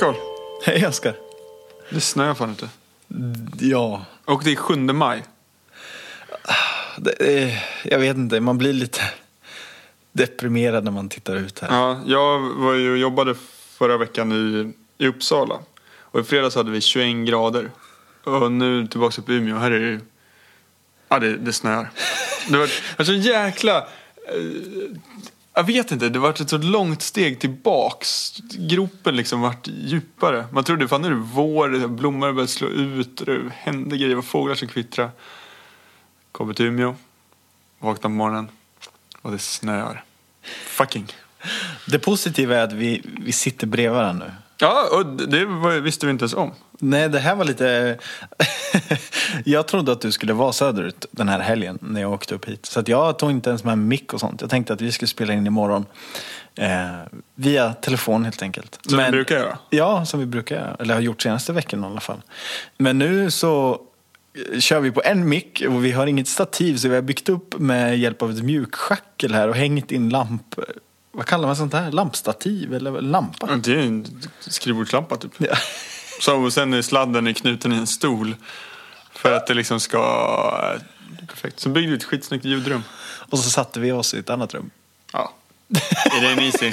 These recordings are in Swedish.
Hej Carl. Hej Oskar. Det snöar fan inte. Ja, Och det är 7 maj. det, är- jag vet inte, man blir lite deprimerad när man tittar ut här. Ja, jag var ju och jobbade förra veckan i, i Uppsala. Och i fredags hade vi 21 grader. Och nu tillbaka upp i Umeå. Här är det Ja, det, det snöar. Det var, det var så jäkla... Jag vet inte, det var ett så långt steg tillbaks. Gropen liksom vart djupare. Man trodde fan nu är det vår, blommor började slå ut, det hände grejer, var fåglar som kvittrade. Kommer till Umeå, vaknar på morgonen och det snöar. Fucking. Det positiva är att vi, vi sitter bredvid varandra nu. Ja, och det var, visste vi inte ens om. Nej, det här var lite... jag trodde att du skulle vara söderut den här helgen när jag åkte upp hit. Så jag tog inte ens med mick och sånt. Jag tänkte att vi skulle spela in imorgon. Eh, via telefon helt enkelt. Som vi brukar göra. Ja, som vi brukar göra. Eller har gjort senaste veckan i alla fall. Men nu så eh, kör vi på en mick och vi har inget stativ så vi har byggt upp med hjälp av ett mjukschackel här och hängt in lamp... Vad kallar man sånt här? Lampstativ eller lampa? Det är en skrivbordslampa typ. Ja. Så, och sen är sladden är knuten i en stol. För att det liksom ska... Perfekt. Så byggde vi ett skitsnyggt ljudrum. Och så satte vi oss i ett annat rum. Ja. Är det easy?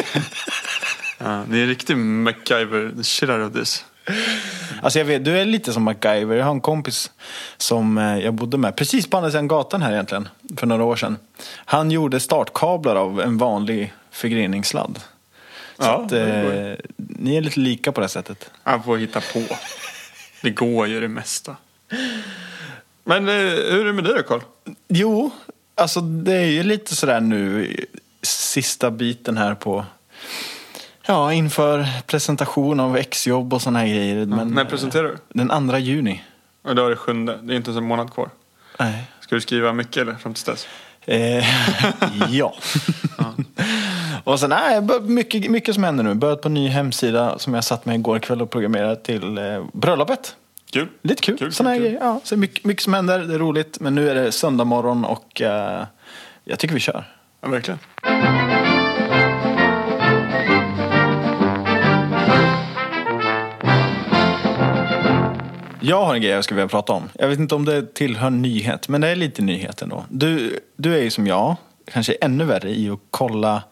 ja, det är en riktig MacGyver, the shit out of this. Alltså jag vet, du är lite som MacGyver. Jag har en kompis som eh, jag bodde med precis på andra sidan gatan här egentligen. För några år sedan. Han gjorde startkablar av en vanlig förgreningssladd. Så Ja, att, eh, ni är lite lika på det sättet. Han får hitta på. Det går ju det mesta. Men eh, hur är det med dig då Carl? Jo, alltså det är ju lite sådär nu sista biten här på Ja, inför presentation av exjobb och sådana här grejer. Men, När presenterar du? Den andra juni. Och idag är det sjunde. Det är inte ens en månad kvar. Nej. Ska du skriva mycket eller fram till dess? Eh, ja. och sen, nej, mycket, mycket som händer nu. Börjat på en ny hemsida som jag satt med igår kväll och programmerade till eh, bröllopet. Kul. Lite kul. Kul, Såna kul, kul. Ja, så mycket, mycket som händer, det är roligt. Men nu är det söndag morgon och eh, jag tycker vi kör. Ja, verkligen. Jag har en grej jag skulle vilja prata om. Jag vet inte om det tillhör nyhet, men det är lite nyhet ändå. Du, du är ju som jag, kanske ännu värre i att kolla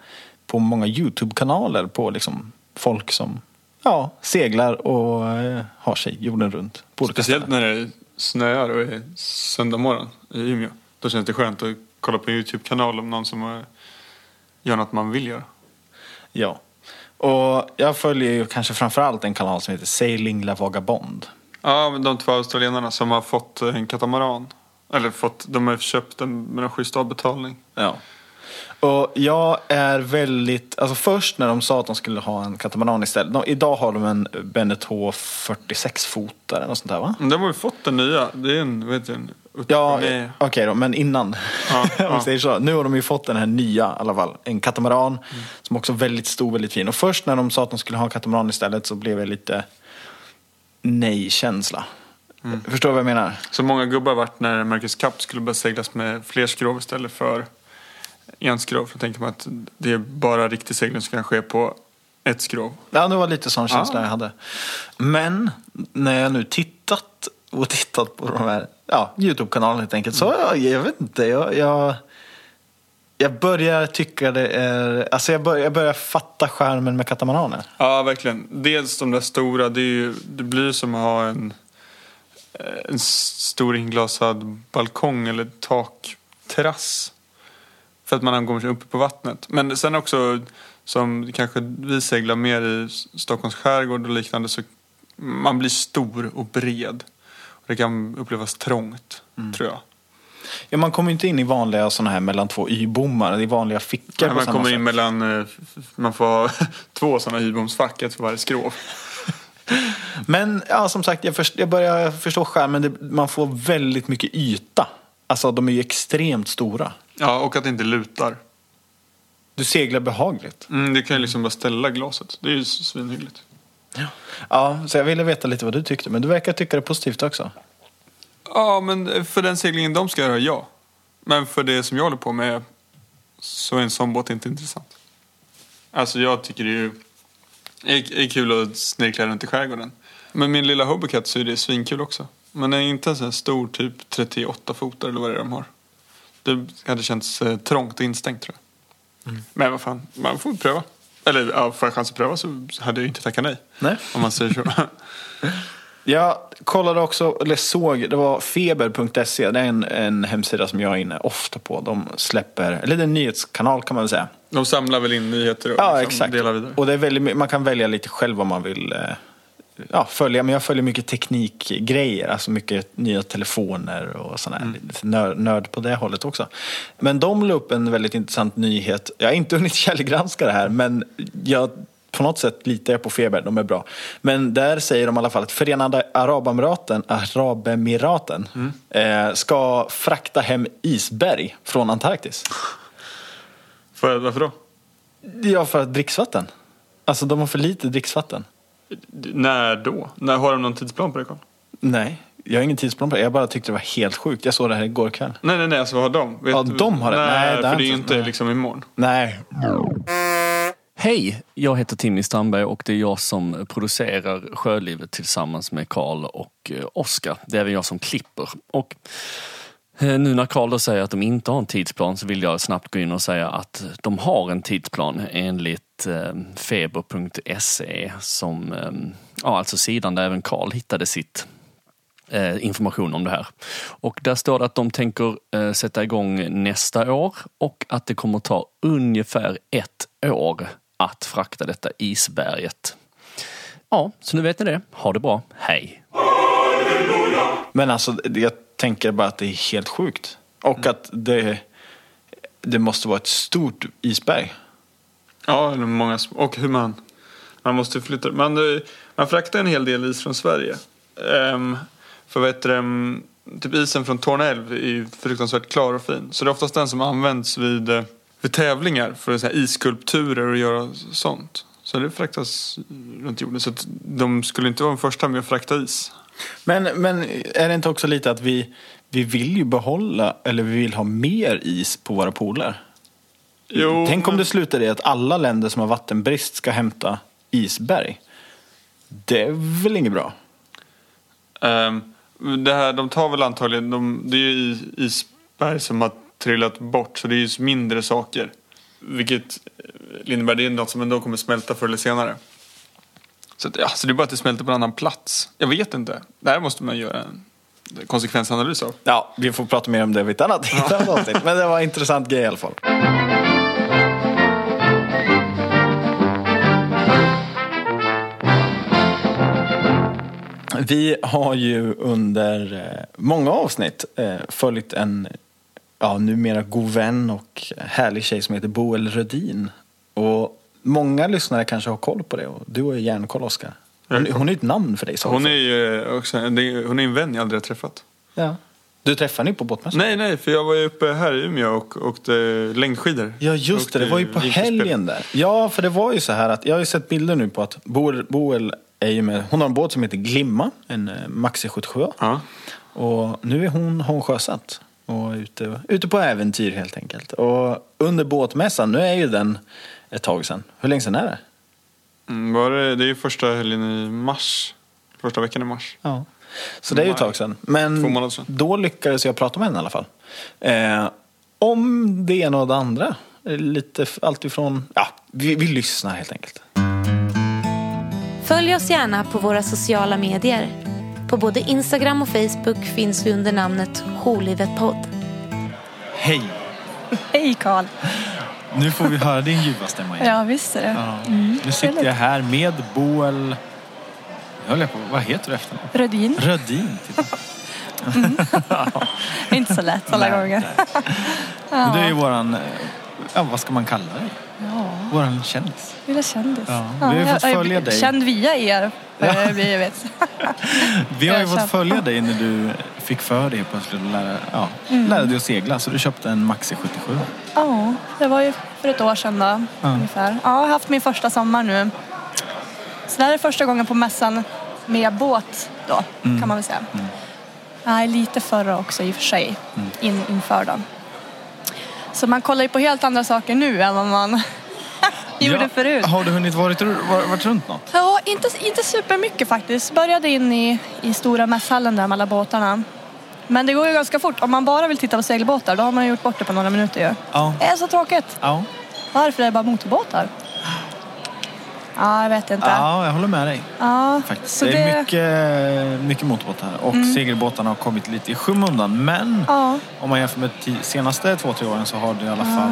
på många YouTube-kanaler på liksom folk som ja, seglar och eh, har sig jorden runt. Speciellt när det snöar och är söndag morgon i Umeå. Då känns det skönt att kolla på en YouTube-kanal om någon som eh, gör något man vill göra. Ja. Och jag följer ju kanske framförallt en kanal som heter Sailing La Vagabond. Ja, de två australienarna som har fått eh, en katamaran. Eller fått, de har köpt den med en schysst avbetalning. Ja. Och jag är väldigt, alltså först när de sa att de skulle ha en katamaran istället. De, idag har de en Beneteau 46 fotare och sånt där va? Men de har ju fått den nya. Det är en, vad heter den? Ja, okej då, men innan. Ja, ja. säger så. Nu har de ju fått den här nya i alla fall. En katamaran som också är väldigt stor, väldigt fin. Och först när de sa att de skulle ha en katamaran istället så blev jag lite nej-känsla. Förstår du vad jag menar? Så många gubbar vart när Marcus Cup skulle börja seglas med fler skrov istället för en skrov. Då tänker man att det är bara riktig segling som kan ske på ett skrov. Ja, det var lite sån känsla Ah. jag hade. Men när jag nu tittat och tittat på de här ja, YouTube-kanalerna helt enkelt. Så jag, jag vet inte, jag, jag, jag börjar tycka det är... Alltså jag börjar, jag börjar fatta skärmen med katamaraner. Ja, verkligen. Dels de där stora, det, ju, det blir som att ha en, eh, en stor inglasad balkong eller takterrass. För att man går uppe på vattnet. Men sen också, som kanske vi seglar mer i Stockholms skärgård och liknande, så man blir stor och bred. Och det kan upplevas trångt, tror jag. Ja, man kommer inte in i vanliga såna här mellan två y-bommar, i vanliga fickor på man kommer sätt. in mellan, eh, man får ha två sådana hybomsfack, ett för varje skrov. Men ja, som sagt, jag, först, jag börjar förstå skärmen. Det, man får väldigt mycket yta. Alltså de är ju extremt stora. Ja, och att det inte lutar. Du seglar behagligt. Mm, det kan ju liksom bara ställa glaset. Det är ju svinhyggligt. Ja, så jag ville veta lite vad du tyckte. Men du verkar tycka det positivt också. Ja, men för den seglingen de ska göra, ja. Men för det som jag håller på med så är en sån båt inte intressant. Alltså jag tycker det är ju... Det är, är kul att snirkla runt i skärgården. Men min lilla hobbykatt så är det svinkul också. Men den är inte en sån här stor typ 38 fotare eller vad det är de har. Det hade känts eh, trångt och instängt tror jag. Men vad fan, man får pröva. Eller ja, får jag chans att pröva så hade jag inte tackat nej. Nej. Om man säger så. Jag kollade också, eller såg, det var feber.se. Det är en, en hemsida som jag är inne ofta på. De släpper, eller det är en nyhetskanal kan man väl säga. De samlar väl in nyheter och Ja, liksom exakt. delar vidare. Och det är väldigt, man kan välja lite själv vad man vill eh, ja, följa. Men jag följer mycket teknikgrejer, alltså mycket nya telefoner och sådär. Mm. Nörd, nörd på det hållet också. Men de la upp en väldigt intressant nyhet. Jag har inte hunnit källgranska det här, men jag på något sätt litar jag på Feber, de är bra. Men där säger de i alla fall att Förenade Arabemiraten, Arabemiraten Mm. eh, ska frakta hem isberg från Antarktis. För, varför då? Ja, för att dricksvatten. Alltså de har för lite dricksvatten. När då? När har de någon tidsplan på det Carl? Nej, jag har ingen tidsplan på det. Jag bara tyckte det var helt sjukt. Jag såg det här igår kväll. Nej, nej, nej, alltså vad har de? Vet Ja, du- de har det. Nej, Nej, det för det är ju inte- nej. liksom imorgon. Nej. Hej, jag heter Timmy Strandberg och det är jag som producerar Sjölivet tillsammans med Karl och eh, Oskar. Det är även jag som klipper. Och Eh, nu när Karl då säger att de inte har en tidsplan så vill jag snabbt gå in och säga att de har en tidsplan enligt eh, feber.se som, eh, ja alltså sidan där även Karl hittade sitt eh, information om det här. Och där står det att de tänker eh, sätta igång nästa år och att det kommer ta ungefär ett år att frakta detta isberget. Ja, så nu vet ni det. Ha det bra. Hej! Men alltså, jag tänker bara att det är helt sjukt. Och att det, det måste vara ett stort isberg. Ja, eller många. Och hur man... Man måste flytta... Man, eh, man fraktar en hel del is från Sverige. Um, för vad heter det, um, typ isen från Torne älv är ju fruktansvärt klar och fin. Så det är oftast den som används vid, eh, vid tävlingar för så här isskulpturer och göra sånt. Så det fraktas runt jorden. Så att de skulle inte vara de första med att frakta is. Men, men är det inte också lite att vi, vi vill ju behålla, eller vi vill ha mer is på våra pooler? Jo, Tänk om men- det slutar i att alla länder som har vattenbrist ska hämta isberg. Det är väl inget bra? Ehm, det här, de tar väl antagligen, de, det är ju is- isberg som har trillat bort så det är ju mindre saker. Vilket eh, innebär det är något som ändå kommer smälta förr eller senare. Så, att, ja, så det är bara att det smälter på en annan plats. Jag vet inte. Det här måste man göra en konsekvensanalys av. Ja, vi får prata mer om det vid ett annat, avsnitt. Men det var en intressant grej i alla fall. Vi har ju under eh, många avsnitt eh, följt en ja, numera god vän och härlig tjej som heter Boel Rödin. Och många lyssnare kanske har koll på det och du har ju järnkoll Oskar. Hon, hon är ett namn för dig. Så Hon är ju eh, också, hon är en vän jag aldrig har träffat. ja. Du träffade ni på båtmässan? Nej, nej, för jag var ju uppe här i Umeå och åkte längdskidor. Ja just det, det var ju på helgen där. Ja, för det var ju så här att jag har ju sett bilder nu på att Boel, Boel är ju med, hon har en båt som heter Glimma, en eh, Maxi 77. Ja. Och nu är hon, hon sjösatt och ute, ute på äventyr helt enkelt. Och under båtmässan, nu är ju den ett tag sedan. Hur länge sedan är det? Mm, var det, det är ju första helgen i mars. Första veckan i mars. Ja. Så det är ju ett tag sedan. Men sedan. då lyckades jag prata med henne i alla fall. Eh, om det ena och det andra. Eh, Lite allt ifrån, ja, vi, vi lyssnar helt enkelt. Följ oss gärna på våra sociala medier. På både Instagram och Facebook finns vi under namnet Jourlivet podd. Hej! Hej Karl. Nu får vi höra din ljuva stämma igen. Ja, visst är det. Ja. Nu sitter jag här med Boel... Jag höll på, vad heter du efternamn? Rödin. Rödin. Det är inte så lätt alla Nej, gånger. Du är ju våran, eh, ja vad ska man kalla dig? Ja, Våran kändis. lilla kändis. Ja, vi har ju fått följa dig. Känd via er. Ja. Vi vet. Vi har ju fått följa dig när du fick för dig plötsligt att lära, ja, Mm. lära dig att segla. Så du köpte en Maxi 77. Ja, det var ju för ett år sedan då, Ja. ungefär. Ja, jag har haft min första sommar nu. Så det här är första gången på mässan med båt då, Mm. kan man väl säga. Nej, lite förra också i och för sig, Mm. in, inför den. Så man kollar ju på helt andra saker nu än vad man gjorde förut. Har du hunnit varit, var- varit runt något? Ja, inte, inte supermycket faktiskt. Började in i, i stora mässhallen där med alla båtarna. Men det går ju ganska fort. Om man bara vill titta på segelbåtar, då har man gjort bort det på några minuter ju. Ja. Det är så tråkigt. Ja, Varför är det bara motorbåtar? Ja, jag vet inte. ja jag håller med dig. Ja, Faktiskt. det är det- Mm. mycket, mycket motorbåtar och segelbåtarna har kommit lite i skymundan. Men Ja. om man jämför med de senaste två, tre åren så har det i alla fall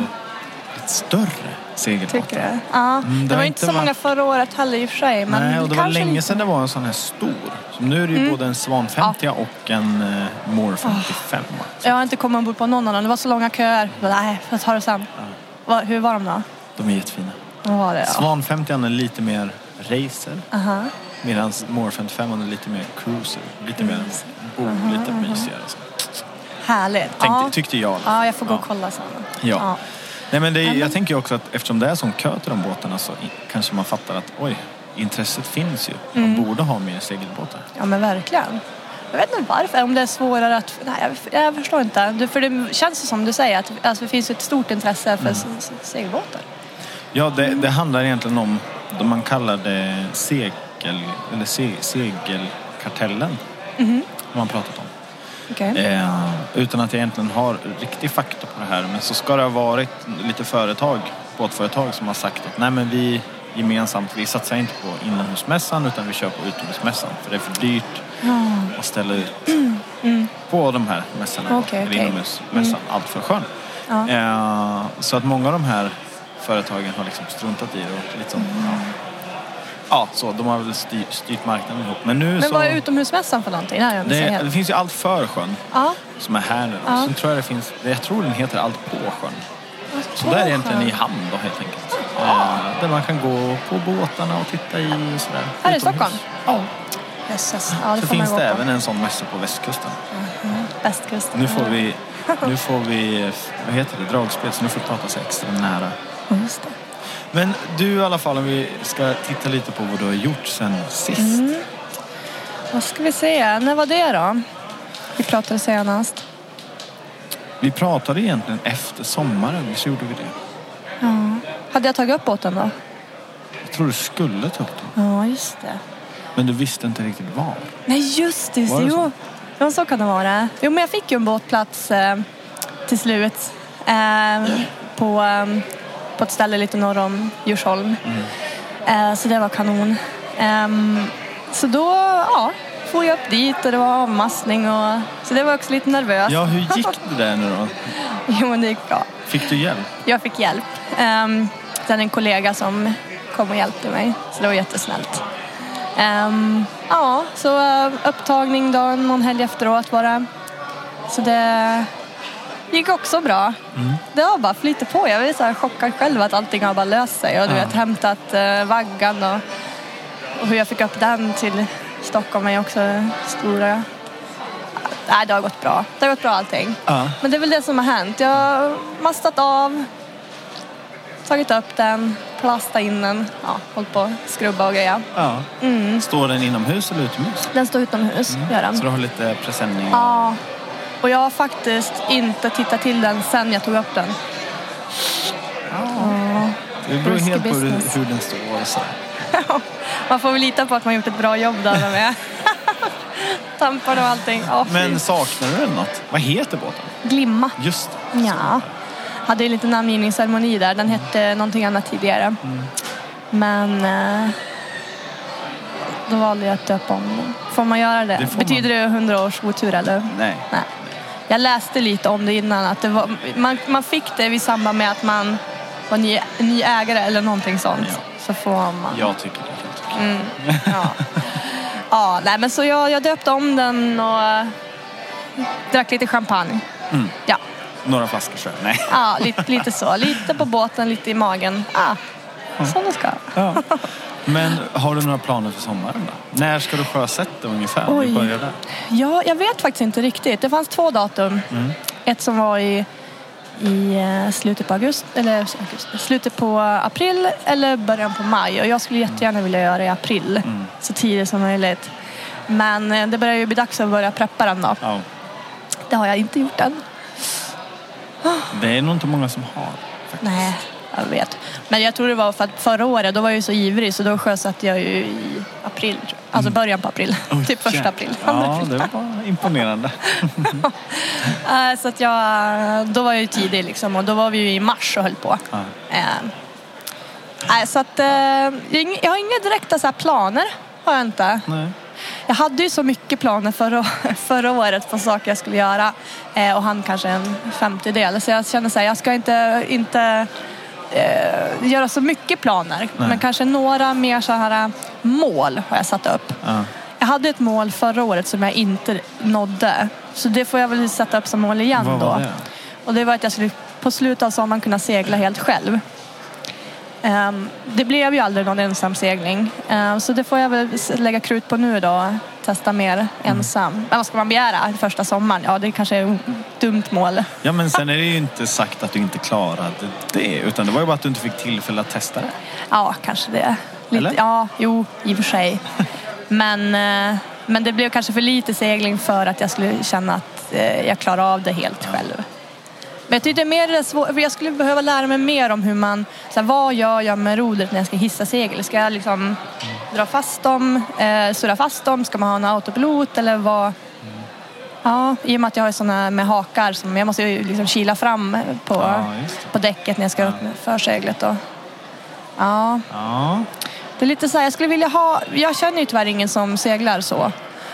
lite större segelbåtar. Tycker du? Ja. Mm, det det var inte inte så varit- många förra året heller i och för sig. Men Nej, och det var länge lite. sedan det var en sån här stor. Så nu är det ju både en Svan 50 och en uh, Moore 55. Jag har inte kommit ombord på någon av dem. Det var så långa köer. Nej, jag tar det sen. Va, hur var de då? De är jättefina. Var det? Ja. Svan 50 är lite mer racer. Aha. Medan Moore 55 är lite mer cruiser. Lite mer bo, lite mysigare. Så. Härligt. Tänkte, ja. Tyckte jag. ja, jag får gå Ja. och kolla sen. Ja. Nej, men det, men- jag tänker ju också att eftersom det är sån kö till de båtarna så kanske man fattar att oj, intresset finns ju. Man Mm. borde ha mer segelbåtar. Ja, men verkligen. Jag vet inte varför, om det är svårare att... Nej, jag, jag förstår inte. Du, för det känns som du säger att alltså, det finns ett stort intresse för Mm. segelbåtar. Ja, det, det handlar egentligen om, det man kallar det segel, eller se, segelkartellen. Mhm. Har man pratat om. Okej. Eh, utan att jag egentligen har riktig fakta på det här. Men så ska det ha varit lite företag, båtföretag som har sagt att nej men vi gemensamt, vi satsar inte på inomhusmässan utan vi kör på utomhusmässan. För det är för dyrt att ställa ut på de här mässorna. Mm. Okej, eller okej. Mm. inomhusmässan, allt för sjön. Ja. Eh, så att många av de här företagen har liksom struntat i det och Mm. ja. Ja, så de har väl styr, styrt marknaden ihop. Men nu Men så... vad är utomhusmässan för någonting? Det det, det finns ju allt för sjön Ja. som är här nu. Ja. Sen tror jag det finns, jag tror den heter Allt på sjön. Så där är egentligen i hamn då helt enkelt. Eh, där man kan gå på båtarna och titta i och sådär. Här i. Stockholm? Ja. Jösses. Ja, det Så finns det på. även en sån mässa på västkusten. Västkusten. Nu får vi, nu får vi, vad heter det, dragspel så nu får vi prata så extra nära. Ja, Just det. Men du i alla fall om vi ska titta lite på vad du har gjort sen sist. Mm. Vad ska vi se? När var det då? Vi pratade senast. Vi pratade egentligen efter sommaren, visst gjorde vi det? Ja. Hade jag tagit upp båten då? Jag tror du skulle ta upp den, Ja, just det. men du visste inte riktigt var. Nej, just det. Var det jo. så? Ja, så kan det vara. Jo, men jag fick ju en båtplats eh, till slut. Eh, på, eh, på ett ställe lite norr om Djursholm. Eh, så det var kanon. Ehm, så då, ja, får jag upp dit och det var avmassning och så det var också lite nervöst. Ja, hur gick det där nu då? Jo, men det gick bra. Fick du hjälp? Jag fick hjälp. Um, sen en kollega som kom och hjälpte mig. Så det var jättesnällt. Ehm, ja, så eh, upptagning dagen, någon helg efteråt var det. Så det gick också bra. Det har bara flyttat på. Jag är så här chockad själv att allting har bara löst sig. Och du Ja. vet, hämtat uh, vaggan och, och hur jag fick upp den till Stockholm är också stora. Nej, det har gått bra. Det har gått bra allting. Ja. Men det är väl det som har hänt. Jag har mastat av, tagit upp den, plastat in den, ja, hållit på att skrubba och greja. ja. Mm. Står den inomhus eller utomhus? Den står utomhus, gör den. Så du har lite presenning? Ja, och jag har faktiskt inte tittat till den sen jag tog upp den. Ja. Det beror helt på hur, business. hur den står och så. Man får väl lita på att man gjort ett bra jobb där med. Tampar och allting. Fy. Men saknar du den något? Vad heter båten? Glimma. Just det. Ja. Hade ju lite namngivningsceremoni där. Den hette någonting annat tidigare. Men eh, då valde jag att döpa om den. Får man göra det? Det Betyder det 100 års otur eller? Nej. Nej. Jag läste lite om det innan. Att det var, man, man fick det i samband med att man var ny, ny ägare eller någonting sånt. Ja. Så får man... Jag tycker det. Mm, ja. ja, nej men så jag, jag döpte om den och eh, drack lite champagne. Mm. Ja. Några flaskor så. Nej. Ja, lite, lite så. Lite på båten, lite i magen. Ah, som det ska. Ja. Men har du några planer för sommaren då? När ska du sjösätta ungefär? Oj. Ja, jag vet faktiskt inte riktigt. Det fanns två datum. Mm. Ett som var i, i eh, slutet på augusti, eller augusti, slutet på april eller början på maj. Och jag skulle jättegärna vilja göra det i april. Mm. Så tidigt som möjligt. Men eh, det börjar ju bli dags att börja preppa den då. Ja. Det har jag inte gjort än. Det är nog inte många som har. Faktiskt. Nej, jag vet. Men jag tror det var för att förra året, då var jag ju så ivrig så då sjösatte jag ju i april. Alltså början på april. typ första april. Ja, det var imponerande. Eh, Så att jag, då var jag ju tidig liksom och då var vi ju i mars och höll på. Ja. Eh, nej, så att, eh, jag har inga- jag har inga direkta så här planer. Har jag inte. Nej. Jag hade ju så mycket planer förra, förra året på saker jag skulle göra eh, och han kanske en femtedel. Så jag känner så här, jag ska inte, inte eh, göra så mycket planer. Men kanske några mer så här mål har jag satt upp. Ja. Jag hade ett mål förra året som jag inte nådde. Så det får jag väl sätta upp som mål igen Vad då. var det? Och det var att jag skulle på slutet av sommaren kunna segla helt själv. Ehm, det blev ju aldrig någon ensamsegling. Ehm, så det får jag väl lägga krut på nu då. Testa mer ensam. Men vad ska man begära första sommaren? Ja, det kanske är ett dumt mål. Ja, men sen är det ju inte sagt att du inte klarade det. Utan det var ju bara att du inte fick tillfälle att testa det. Ja, kanske det. Eller? Lite, ja, jo, i och för sig. Men, eh, men det blev kanske för lite segling för att jag skulle känna att eh, jag klarar av det helt själv. Men jag tyckte mer det är svårt, för jag skulle behöva lära mig mer om hur man, så här, vad gör jag med rodret när jag ska hissa segel? Ska jag liksom dra fast dem, eh, surra fast dem? Ska man ha en autopilot eller vad? Ja, i och med att jag har sådana med hakar som jag måste ju liksom kila fram på, Ja, på däcket när jag ska upp med förseglet. Då. Ja, Ja. det är lite så här, jag skulle vilja ha, jag känner ju tyvärr ingen som seglar så.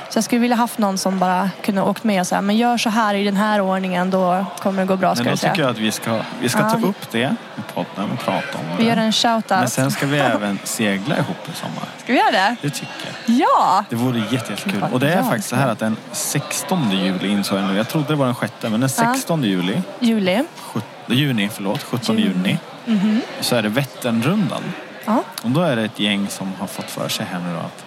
Så jag skulle vilja haft någon som bara kunde åkt med och säga, men gör så här i den här ordningen, då kommer det gå bra ska Men då tycker jag att vi ska, vi ska Ja. ta upp det i podden och prata om det. Vi gör en shout-out. Men sen ska vi även segla ihop i sommar. Ska vi göra det? Det tycker jag. Ja! Det vore jätte- jättekul. Och det är Ja, faktiskt så här att den 16 juli insåg jag nu. Jag trodde det var den sjätte, men den 16 juli, Juli. sjut- juni, förlåt, 17 Juni. juni, så är det Vätternrundan. Ja. Och då är det ett gäng som har fått för sig här nu då att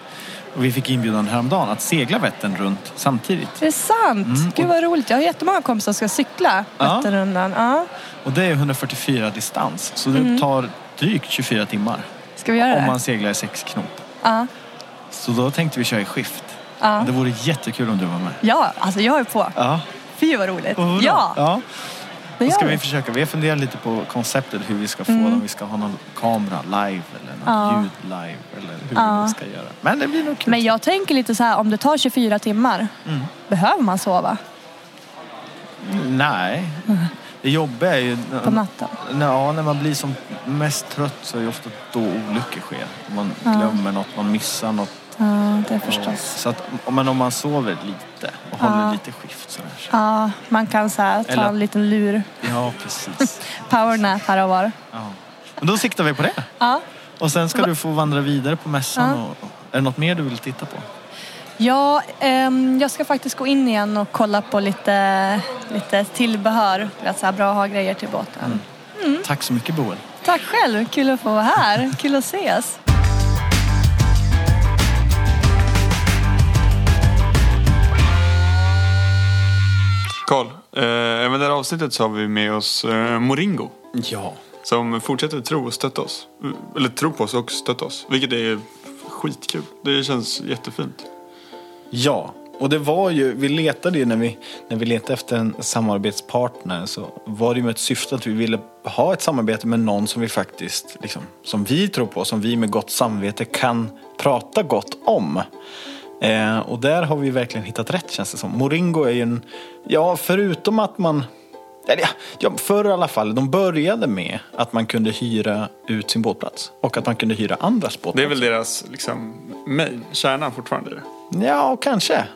och vi fick inbjudan häromdagen att segla Vättern runt samtidigt. Det är sant. Mm, Gud vad roligt. Jag har jättemånga kompisar som ska cykla. Vätternrundan. Ja. Och det är 144 distans. Så det Mm. tar drygt 24 timmar Ska vi göra om man seglar i sex knop. Ja. Så då tänkte vi köra i skift. Ja. Det vore jättekul om du var med. ja, alltså jag är på. Ja. Fy vad roligt. Ja, ja. Gör ska vi. försöka. Vi har funderat lite på konceptet hur vi ska få Mm. dem. Vi ska ha någon kamera live eller något Ja. ljud live eller hur Ja. vi ska göra. Men det blir nog kul. Men jag tänker lite så här, om det tar 24 timmar, Mm. behöver man sova Nej. Det jobbiga är ju... på natten? Ja, när man blir som mest trött så är det ofta då olyckor sker. Man Ja. glömmer något, man missar något. Ja, det förstås. Så att, men om man sover lite och håller Ja. lite skift så här. så- Ja, man kan så här, ta Eller- en liten lur. Ja, precis. Powernap här och var. Ja. Men då siktar vi på det. Ja. Och sen ska du få vandra vidare på mässan. Ja. Och, är det något mer du vill titta på? Ja, ehm, jag ska faktiskt gå in igen och kolla på lite, lite tillbehör. Vet, så här, bra att ha grejer till båten. Mm. Tack så mycket Boel. Tack själv, kul att få vara här. Kul att ses. Karl, eh, även i det här avsnittet så har vi med oss eh, Moringo. Ja. Som fortsätter tro och stötta oss. Eller tro på oss och stötta oss. Vilket är skitkul. Det känns jättefint. Ja, och det var ju, vi letade ju när vi, när vi letade efter en samarbetspartner så var det ju med ett syfte att vi ville ha ett samarbete med någon som vi faktiskt, liksom, som vi tror på, som vi med gott samvete kan prata gott om. Eh, och där har vi verkligen hittat rätt känns det som. Moringo är ju en, ja förutom att man eller ja, förr i alla fall. De började med att man kunde hyra ut sin båtplats. Och att man kunde hyra andras båtplatser. Det är väl deras liksom, main, kärnan fortfarande. Ja, kanske.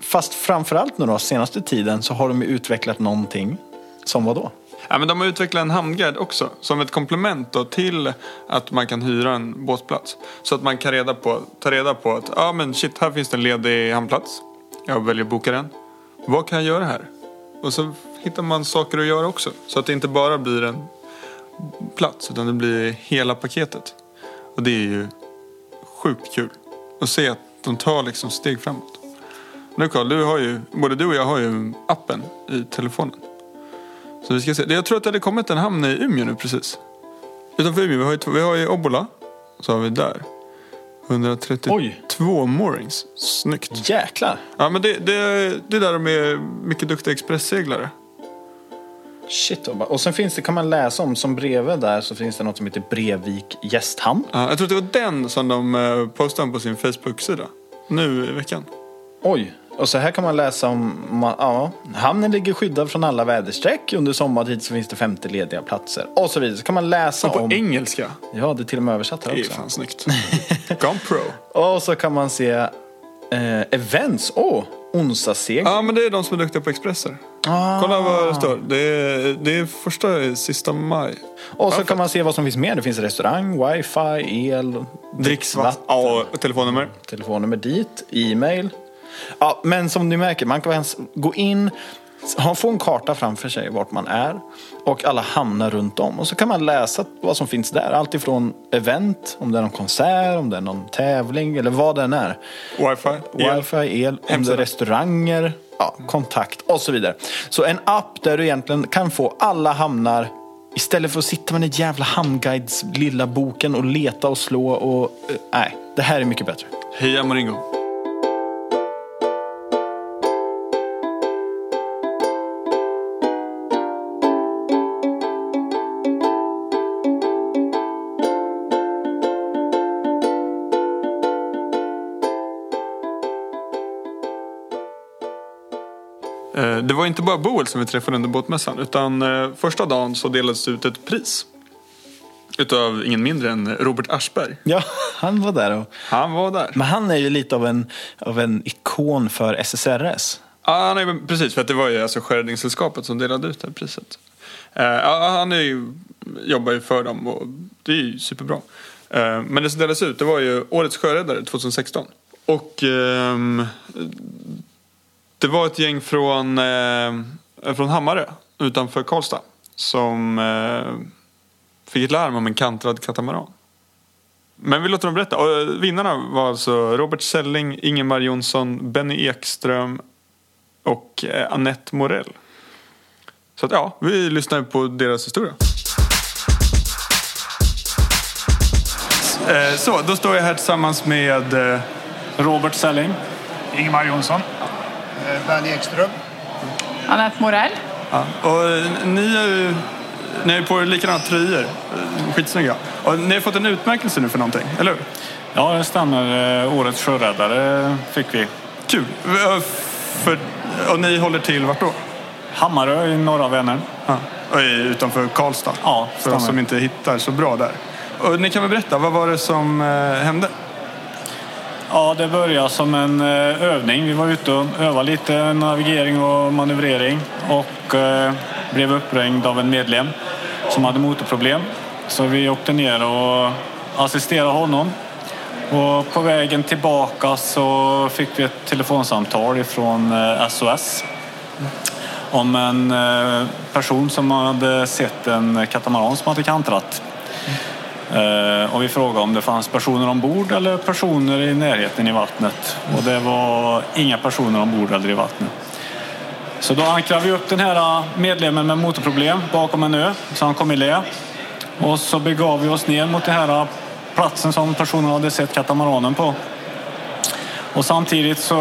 Fast framförallt nu då, senaste tiden så har de ju utvecklat någonting som vad då? Ja, men de har utvecklat en hamnguide också. Som ett komplement då till att man kan hyra en båtplats. Så att man kan reda på, ta reda på att ja men shit, här finns det en ledig hamnplats. Jag väljer att boka den. Vad kan jag göra här? Och så hittar man saker att göra också. Så att det inte bara blir en plats utan det blir hela paketet. Och det är ju sjukt kul att se att de tar liksom steg framåt. Nu Carl, du har ju, både du och jag har ju appen i telefonen. Så vi ska se. Jag tror att det hade kommit en hamn i Umeå nu precis. Utanför Umeå, vi har ju, vi har ju Obbola. Så har vi där. 132 Oj. moorings. Snyggt. Jäklar. Ja men det, det, det är där de är mycket duktiga expressseglare. Shit. Och sen finns det, kan man läsa om, som bredvid där så finns det något som heter Brevik gästhamn. Ja, jag tror det var den som de eh, postade på sin Facebook-sida. Nu i veckan. Oj. Och så här kan man läsa om, ja, hamnen ligger skyddad från alla väderstreck. Under sommartid så finns det 50 lediga platser. Och så vidare. Så kan man läsa Och på om... engelska. Ja, det är till och med översatt här Det är också. fan snyggt. Gone pro. Och så kan man se eh, events. Åh, oh, onsdagsseg. Ja, men det är de som är duktiga på Expresser. Ah. Kolla vad det står. Det är, det är första sista maj. Och så kan man se vad som finns mer. Det finns restaurang, wifi, el, Dricksvatten. Ja, och telefonnummer. telefonnummer dit, e-mail. Ja, men som ni märker, man kan gå in, få en karta framför sig vart man är och alla hamnar runt om. Och så kan man läsa vad som finns där. Allt ifrån event, om det är någon konsert, om det är någon tävling eller vad det än är. Wifi. el. Wifi, el, om det är restauranger, ja, kontakt och så vidare. Så en app där du egentligen kan få alla hamnar Istället för att sitta med den jävla hamnguides lilla boken och leta och slå och... eh, Nej, det här är mycket bättre. Heja Moringo. Det var inte bara Boel som vi träffade under båtmässan utan eh, första dagen så delades det ut ett pris. Utav ingen mindre än Robert Aschberg. Ja, han var där. Och... Han var där. Men han är ju lite av en, av en ikon för SSRS. Ja, är, precis, för att det var ju alltså Sjöräddningssällskapet som delade ut det här priset. Eh, ja, han är ju, jobbar ju för dem och det är ju superbra. Eh, men det som delades ut det var ju Årets sjöräddare 2016. Och ehm, det var ett gäng från, eh, från Hammarö utanför Karlstad som eh, fick ett larm om en kantrad katamaran. Men vi låter dem berätta. Och eh, vinnarna var alltså Robert Selling, Ingemar Jonsson, Benny Ekström och eh, Annette Morell. Så att ja, vi lyssnar på deras historia. Eh, så, då står jag här tillsammans med eh, Robert Selling. Ingemar Jonsson. Benny Ekström. Anette Morell. Ja, och eh, ni är ju ni är på likadana tröjor. Eh, Skitsnygga. Och ni har fått en utmärkelse nu för någonting, eller hur? Ja, det stämmer. Eh, Årets sjöräddare fick vi. Kul. Eh, För, och ni håller till vart då? Hammarö i norra Vänern. Ja. Och utanför Karlstad. Ja, För stämmer. oss som inte hittar så bra där. Och ni kan väl berätta, vad var det som eh, hände? Ja, det började som en eh, övning. Vi var ute och övade lite navigering och manövrering och eh, blev uppringd av en medlem som hade motorproblem. Så vi åkte ner och assisterade honom. Och på vägen tillbaka så fick vi ett telefonsamtal ifrån eh, SOS om en person som hade sett en katamaran som hade kantrat. Eh, och vi frågade om det fanns personer ombord eller personer i närheten i vattnet. Och det var inga personer ombord eller i vattnet. Så då ankrade vi upp den här eh, medlemmen med motorproblem bakom en ö, så han kom i lä. Och så begav vi oss ner mot den här eh, platsen som personen hade sett katamaranen på. Och samtidigt så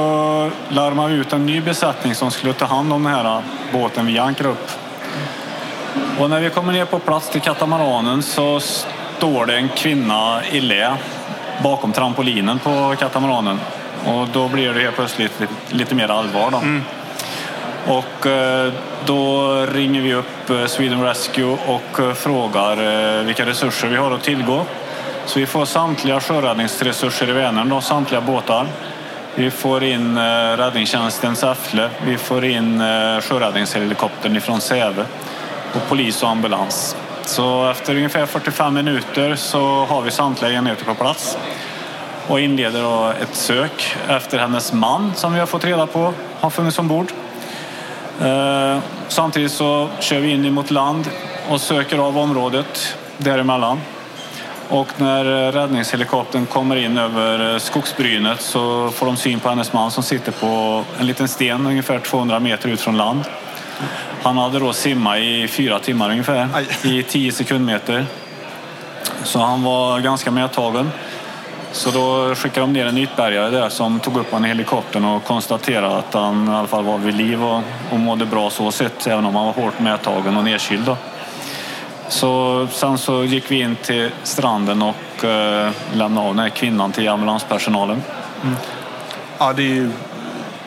larmade vi ut en ny besättning som skulle ta hand om den här eh, båten vi ankrade upp. Och när vi kommer ner på plats till katamaranen så står det en kvinna i lä bakom trampolinen på katamaranen. Och då blir det helt plötsligt lite, lite mer allvar. Då. Och eh, då ringer vi upp eh, Sweden Rescue och eh, frågar vilka resurser vi har att tillgå. Så vi får samtliga sjöräddningsresurser i Vänern, då, samtliga båtar. Vi får in räddningstjänsten Säffle, vi får in sjöräddningshelikoptern ifrån Säve och polis och ambulans. Så efter ungefär 45 minuter så har vi samtliga enheter på plats och inleder då ett sök efter hennes man som vi har fått reda på har funnits ombord. Eh, Samtidigt så kör vi in mot land och söker av området däremellan. Och när räddningshelikoptern kommer in över eh, skogsbrynet så får de syn på hennes man som sitter på en liten sten ungefär 200 meter ut från land. Han hade då simmat i fyra timmar ungefär, Aj. i 10 sekundmeter. Så han var ganska medtagen. Så då skickade de ner en ytbärgare där som tog upp honom i helikoptern och konstaterade att han i alla fall var vid liv och, och mådde bra så sett, även om han var hårt medtagen och nedkyld. Då. Så sen så gick vi in till stranden och eh, lämnade av den här kvinnan till ambulanspersonalen. Ja, det är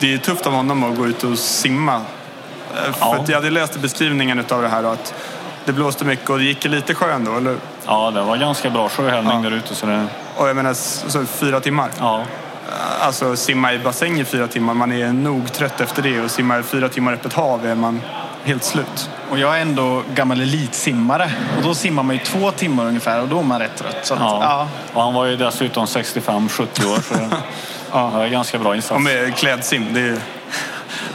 det är tufft av honom att gå ut och simma. Eh, För Ja. att jag hade läst beskrivningen av det här att det blåste mycket och det gick lite sjö ändå. Eller? Ja, det var ganska bra sjöhällning Ja. där ute. Så det, Och jag menar, så fyra timmar. ja. Alltså simma i bassäng i fyra timmar, man är nog trött efter det. Och simma i fyra timmar öppet hav är man helt slut. Och jag är ändå gammal elitsimmare. Och då simmar man ju två timmar ungefär och då är man rätt trött. Så att, Ja. ja. Och han var ju dessutom 65-70 år. Så det, ja. det var en ganska bra insats. Och med klädsim, det är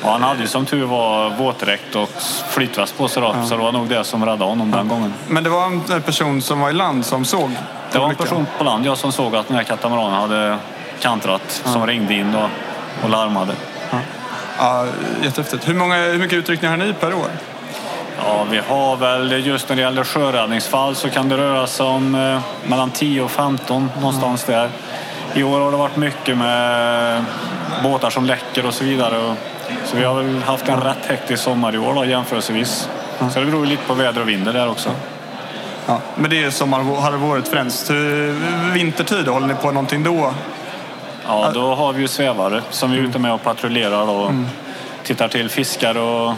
Och han hade ju som tur var våtdräkt och flytväst på sig då, så det var nog det som räddade honom den gången. Men det var en person som var i land som såg Det var en person på land jag som såg att den här katamaranen hade kantrat som ringde in då och larmade. Ja, jättehäftigt. Hur, många, hur mycket utryckningar har ni per år? Ja, vi har väl just när det gäller sjöräddningsfall så kan det röra sig om eh, mellan 10 och 15 någonstans där. I år har det varit mycket med båtar som läcker och så vidare. Och, så vi har väl haft en rätt hektisk sommar i år då, jämförelsevis. Så det beror ju lite på väder och vind där också. Ja. Men det är sommarhalvåret främst. Hur- Vintertid, håller ni på någonting då? Ja, då har vi ju svävare som vi är ute med och patrullerar och tittar till fiskar och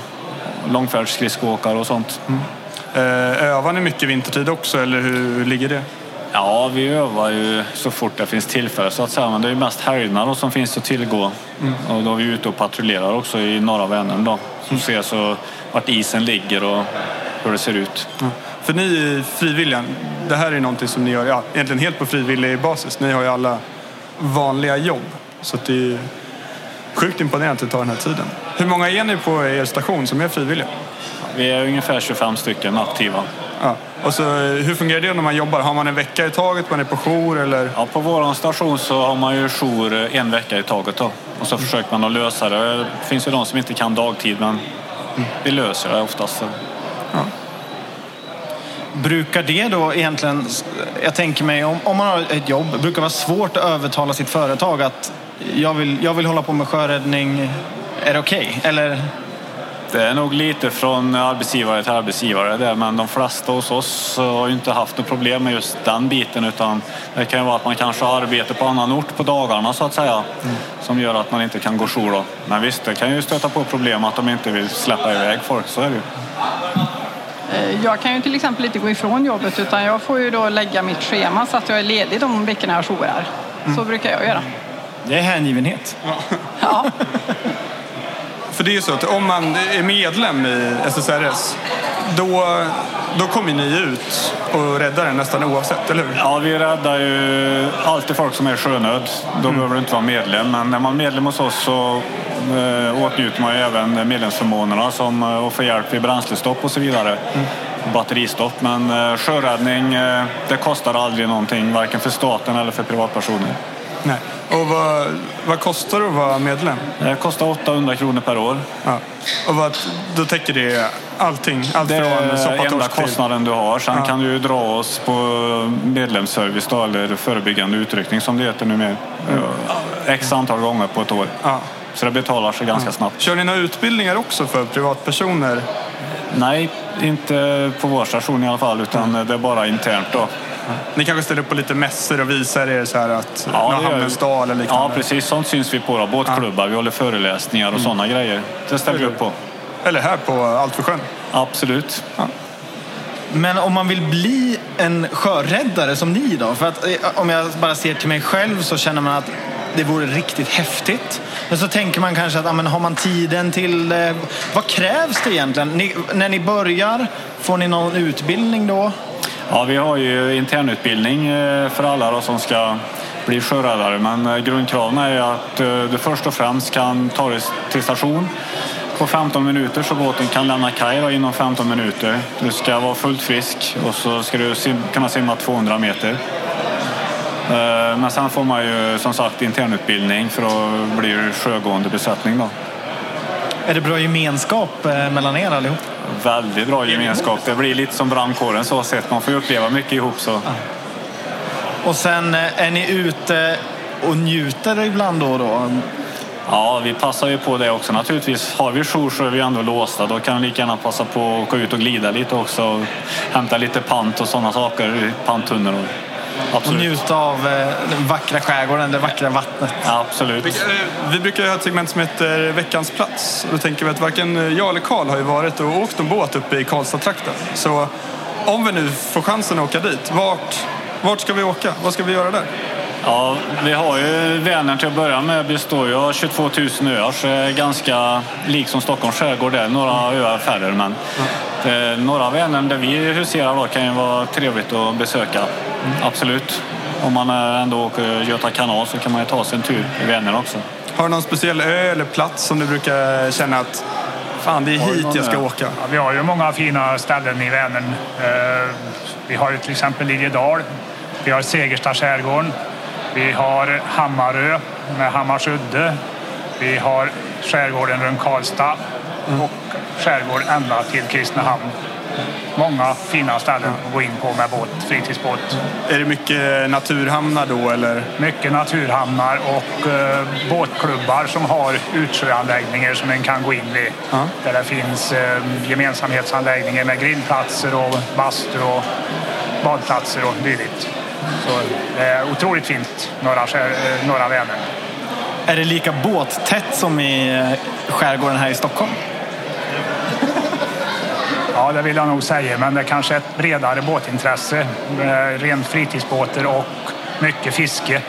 långfärdsskridskoåkare och sånt. Eh, övar ni mycket vintertid också eller hur ligger det? Ja, vi övar ju så fort det finns tillfälle så att säga. Men det är ju mest helgerna som finns att tillgå. Och då är vi ute och patrullerar också i norra Vänern då. Som ser så vart isen ligger och hur det ser ut. För ni i frivilligan, det här är någonting som ni gör ja, egentligen helt på frivillig basis. Ni har ju alla vanliga jobb. Så det är sjukt imponerande att det tar den här tiden. Hur många är ni på er station som är frivilliga? Vi är ungefär 25 stycken aktiva. Ja. Och så, eh, hur fungerar det när man jobbar? Har man en vecka i taget? Man är på jour eller? Ja, på vår station så har man ju jour en vecka i taget då. Och så försöker man att lösa det. Det finns ju de som inte kan dagtid men vi löser det oftast. Brukar det då egentligen, jag tänker mig om, om man har ett jobb, brukar det vara svårt att övertala sitt företag att jag vill, jag vill hålla på med sjöräddning, är det okej? Eller? Det är nog lite från arbetsgivare till arbetsgivare där, men de flesta hos oss har ju inte haft något problem med just den biten utan det kan ju vara att man kanske har arbete på annan ort på dagarna så att säga som gör att man inte kan gå jour då. Men visst, det kan ju stöta på problem att de inte vill släppa iväg folk, så är det ju. Eh, Jag kan ju till exempel inte gå ifrån jobbet utan jag får ju då lägga mitt schema så att jag är ledig de veckorna jag jourar. Så brukar jag göra. Det är hängivenhet. Ja. För det är ju så att om man är medlem i SSRS då, då kommer ni ut och räddar den nästan oavsett, eller hur? Ja, vi räddar ju alltid folk som är sjönöd. Då behöver du inte vara medlem. Men när man är medlem hos oss så eh, åtnjuter man ju även medlemsförmånerna som eh, att få hjälp vid bränslestopp och så vidare. Batteristopp. Men eh, sjöräddning, eh, det kostar aldrig någonting. Varken för staten eller för privatpersoner. Nej. Och vad, vad kostar det att vara medlem? Det kostar 800 kronor per år. Ja. Och vad, då täcker det allting? Allt Det är från enda kostnaden du har. Sen Ja. kan du dra oss på medlemsservice då, eller förebyggande utryckning som det heter numera. X antal gånger på ett år. Ja. Så det betalar sig ganska snabbt. Kör ni några utbildningar också för privatpersoner? Nej, inte på vår station i alla fall, utan det är bara internt då. Ni kanske ställer upp på lite mässor och visar er så här att Ja, ja, det gör vi. Hamnens dal eller liknande? Ja, precis. Sånt syns vi på då. Båtklubbar, vi håller föreläsningar och sådana grejer. Det ställer vi upp på. Eller här på Allt för sjön? Absolut. Men om man vill bli en sjöräddare som ni då? För att eh, om jag bara ser till mig själv så känner man att det vore riktigt häftigt. Men så tänker man kanske att ja, men har man tiden till det? Vad krävs det egentligen? Ni, när ni börjar, får ni någon utbildning då? Ja, vi har ju internutbildning eh, för alla då som ska bli sjöräddare. Men eh, grundkraven är ju att eh, du först och främst kan ta dig till station på 15 minuter så båten kan lämna kaj inom 15 minuter. Du ska vara fullt frisk och så ska du sim- kunna simma 200 meter. Men sen får man ju som sagt internutbildning för att bli sjögående besättning. Då. Är det bra gemenskap mellan er allihop? Väldigt bra gemenskap. Det blir lite som brandkåren så sett. Man får ju uppleva mycket ihop. Så. Och sen eh, är ni ute och njuter ibland då och då? Ja, vi passar ju på det också naturligtvis. Har vi jour så är vi ändå låsta. Då kan vi lika gärna passa på att gå ut och glida lite också. Och hämta lite pant och sådana saker i panttunneln. Och Absolut. njuta av eh, den vackra skärgården, det vackra vattnet. Ja, absolut. Vi, eh, vi brukar ha ett segment som heter Veckans plats. Och då tänker vi att varken jag eller Karl har ju varit och åkt en båt uppe i Karlstad-trakten. Så om vi nu får chansen att åka dit, vart, vart ska vi åka? Vad ska vi göra där? Ja, vi har ju Vänern till att börja med består ju av 22 000 öar så det är ganska lik som Stockholms skärgård där. Några öar färre men eh, norra Vänern där vi huserar då kan ju vara trevligt att besöka. Absolut. Om man är ändå åker Göta kanal så kan man ju ta sig en tur i Vänern också. Har du någon speciell ö eller plats som du brukar känna att fan, det är hit jag ska åka? Ja, vi har ju många fina ställen i Vänern. Eh, Vi har ju till exempel Liljedal. Vi har Segersta skärgården. Vi har Hammarö med Hammarsudde. Vi har skärgården runt Karlstad och skärgård ända till Kristinehamn. Många fina ställen att gå in på med båt, fritidsbåt. Är det mycket naturhamnar då eller? Mycket naturhamnar och eh, båtklubbar som har utsjöanläggningar som en kan gå in vid. Ja. Där det finns eh, gemensamhetsanläggningar med grillplatser och bastu och badplatser och dylikt. Så det är otroligt fint, norra, eh, norra Vänern. Är det lika båttätt som i eh, skärgården här i Stockholm? Ja, det vill jag nog säga, men det är kanske ett bredare båtintresse. med Rent fritidsbåtar och mycket fiske.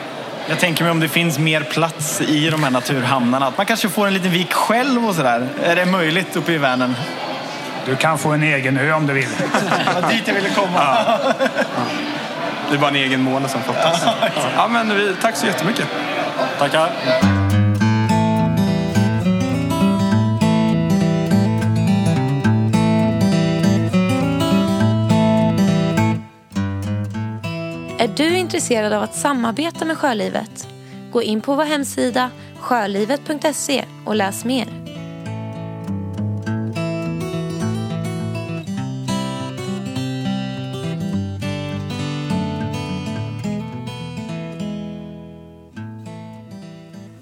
Jag tänker mig om det finns mer plats i de här naturhamnarna. Att man kanske får en liten vik själv och sådär. Är det möjligt uppe i Vänern? Du kan få en egen ö om du vill. Det var dit jag ville komma. Det är bara en egen måne som fattas. Ja, men vi, tack så jättemycket. Tackar! Är du intresserad av att samarbeta med Sjölivet? Gå in på vår hemsida sjölivet.se och läs mer.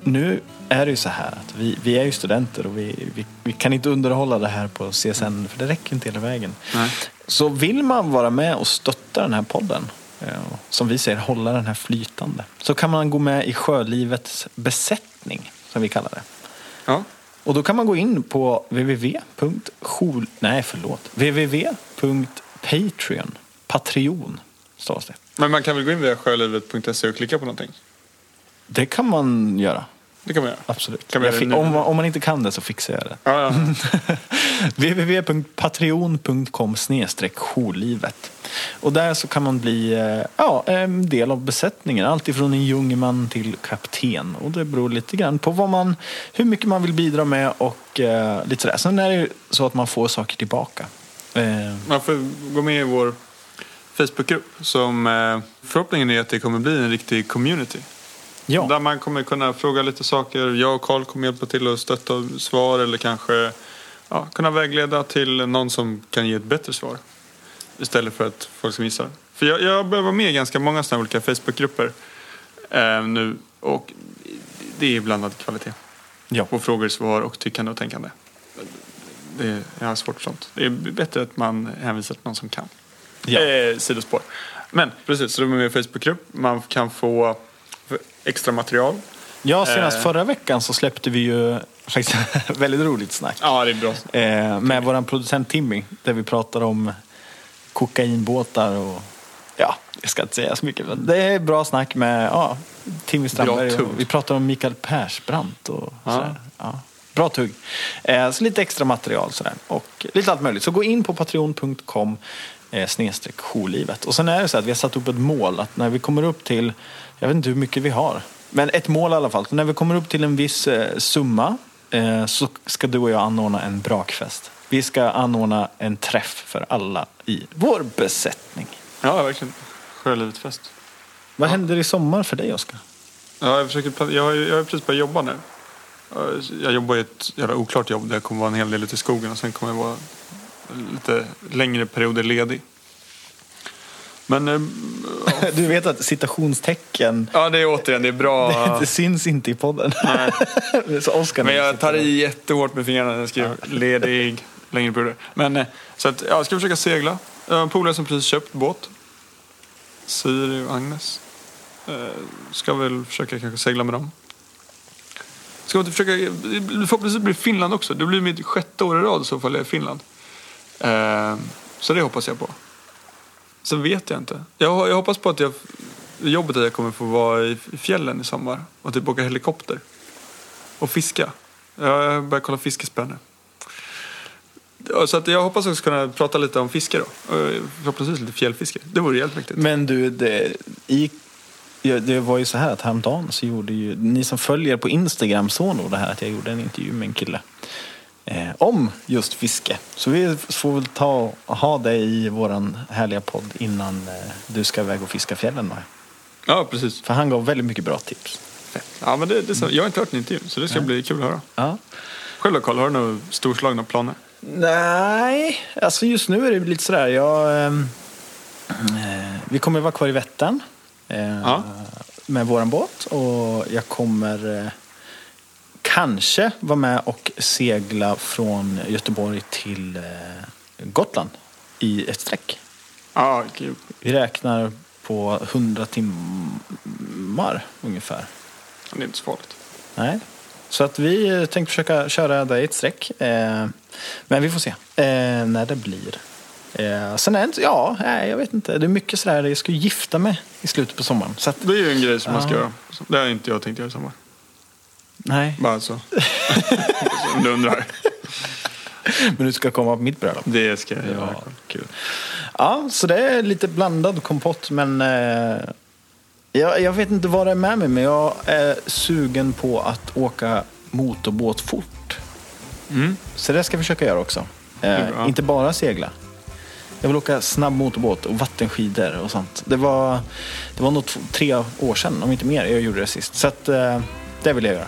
Nu är det ju så här att vi, vi är ju studenter och vi, vi, vi kan inte underhålla det här på CSN för det räcker inte hela vägen. Nej. Så vill man vara med och stötta den här podden, eh, som vi säger hålla den här flytande, så kan man gå med i Sjölivets besättning, som vi kallar det. Ja. Och då kan man gå in på. Nej, förlåt. www.patreon. Patreon stavas det. Men man kan väl gå in via sjölivet.se och klicka på någonting? Det kan man göra. Det kan man göra. Absolut. Kan vi göra det om, man- om man inte kan det så fixar jag det. Ja, ja. www.patreon.com jourlivet. Och där så kan man bli eh, ja, en del av besättningen. Allt ifrån en jungman till kapten. Och det beror lite grann på vad man, hur mycket man vill bidra med och eh, lite sådär. Sen är det så att man får saker tillbaka. Eh, Man får gå med i vår Facebookgrupp som eh, förhoppningen är att det kommer bli en riktig community. Ja. Där man kommer kunna fråga lite saker. Jag och Karl kommer hjälpa till att stötta svar eller kanske ja, kunna vägleda till någon som kan ge ett bättre svar. Istället för att folk ska missa. För jag, jag börjar vara med i ganska många sådana olika Facebookgrupper eh, nu och det är blandad kvalitet. Ja. På frågor, svar och tyckande och tänkande. Det, jag har svårt för sånt. Det är bättre att man hänvisar till någon som kan. Ja. Eh, sidospår. Men precis, så de är med i Facebookgrupp. Man kan få extra material. ja, senast Eh. förra veckan så släppte vi ju faktiskt väldigt roligt snack. Ja, det är bra. Eh, med vår producent Timmy. Där vi pratar om kokainbåtar och ja, jag ska inte säga så mycket. Men det är bra snack med ja, Timmy Strandberg. vi pratar om Mikael Persbrandt och Ja. sådär. Ja. Bra tugg. Eh, så lite extra material sådär. Och lite allt möjligt. Så gå in på patreon.com eh, snedstreck jourlivet. Och sen är det så att vi har satt upp ett mål att när vi kommer upp till, jag vet inte hur mycket vi har, men ett mål i alla fall. Så när vi kommer upp till en viss eh, summa eh, så ska du och jag anordna en brakfest. Vi ska anordna en träff för alla i vår besättning. Ja, verkligen. Sjölivet-fest. Vad händer i sommar för dig, Oskar? Ja, jag, försöker, jag, har, ju- jag har precis börjat jobba nu. Jag- Jag jobbar i ett jävla oklart jobb där jag kommer vara en hel del ute i skogen och sen kommer jag vara lite längre perioder ledig. Men eh, Du vet att citationstecken, Ja, det är återigen, det är bra. det syns inte i podden. Så Oscar Men jag tar i jättehårt med fingrarna när jag skriver ledig längre perioder. Men eh, så att, ja, jag ska försöka segla. Jag har en polare som precis köpt båt. Siri och Agnes. Eh, Ska väl försöka kanske segla med dem. Ska inte försöka, förhoppningsvis blir det Finland också. Det blir mitt sjätte år i rad i så fall jag är i Finland. Eh, Så det hoppas jag på. Sen vet jag inte. Jag, jag hoppas på att jag, jobbet att jag kommer få vara i fjällen i sommar och typ åka helikopter. Och fiska. Jag börjar kolla fiskespö nu. Så att jag hoppas också kunna prata lite om fiske då. Eh, förhoppningsvis lite fjällfiske. Det vore helt mäktigt. Men du, det, i, det var ju så här att häromdagen så gjorde ju, ni som följer på Instagram såg nog det här att jag gjorde en intervju med en kille. Eh, om just fiske. Så vi får väl ta ha det i våran härliga podd innan eh, du ska iväg och fiska fjällen med. Ja, precis. För han gav väldigt mycket bra tips. Ja, men det, det, jag har inte hört en intervju så det ska bli kul att höra. Ja. Själv då Karl, har du några storslagna planer? Nej, alltså just nu är det lite sådär. Jag, ehm, eh, vi kommer vara kvar i Vättern eh, Ja. med våran båt och jag kommer eh, kanske vara med och segla från Göteborg till eh, Gotland i ett streck. Ja, kul. Vi räknar på 100 timmar ungefär. Det är inte så farligt. Nej. Så att vi eh, tänkte försöka köra det i ett streck. Eh, men vi får se när det blir. Eh, sen är det inte, ja, nej, jag vet inte. Det är mycket sådär, jag ska ju gifta mig i slutet på sommaren. Att, Det är ju en grej som man ska göra. Det har inte jag tänkt göra i sommar. Nej, Bara så. Om du undrar. men du ska komma på mitt bröllop. Det ska jag göra. Ja, kul. Ja, så det är lite blandad kompott, men eh, jag, jag vet inte vad det är med mig, men jag är sugen på att åka motorbåt fort. Mm. Så det ska jag försöka göra också. Eh, inte bara segla. Jag vill åka snabb motorbåt och vattenskidor och sånt. Det var, det var nog tre år sedan, om inte mer, jag gjorde det sist. Så att, eh, det vill jag göra.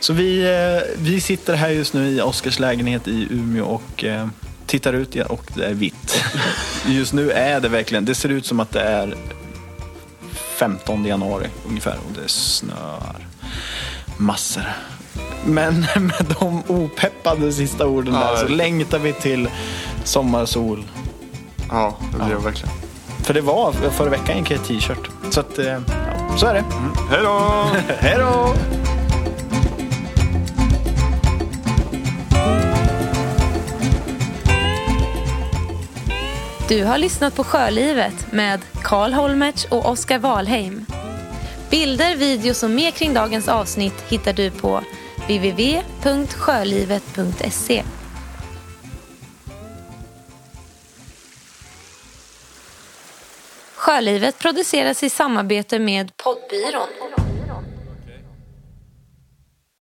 Så vi, eh, vi sitter här just nu i Oskars lägenhet i Umeå och eh, tittar ut ja, och det är vitt. Just nu är det verkligen, det ser ut som att det är 15 januari ungefär och det snöar massor. Men med de opeppade sista orden Ja, där så längtar vi till sommarsol. Ja, det blir jag verkligen. För det var förra veckan gick jag i t-shirt. Så att, eh, ja, så är det. Hej då! Hej då! Du har lyssnat på Sjölivet med Karl Holmertz och Oskar Wahlheim. Bilder, videos och mer kring dagens avsnitt hittar du på www.sjölivet.se. Sjölivet produceras i samarbete med Poddbyrån.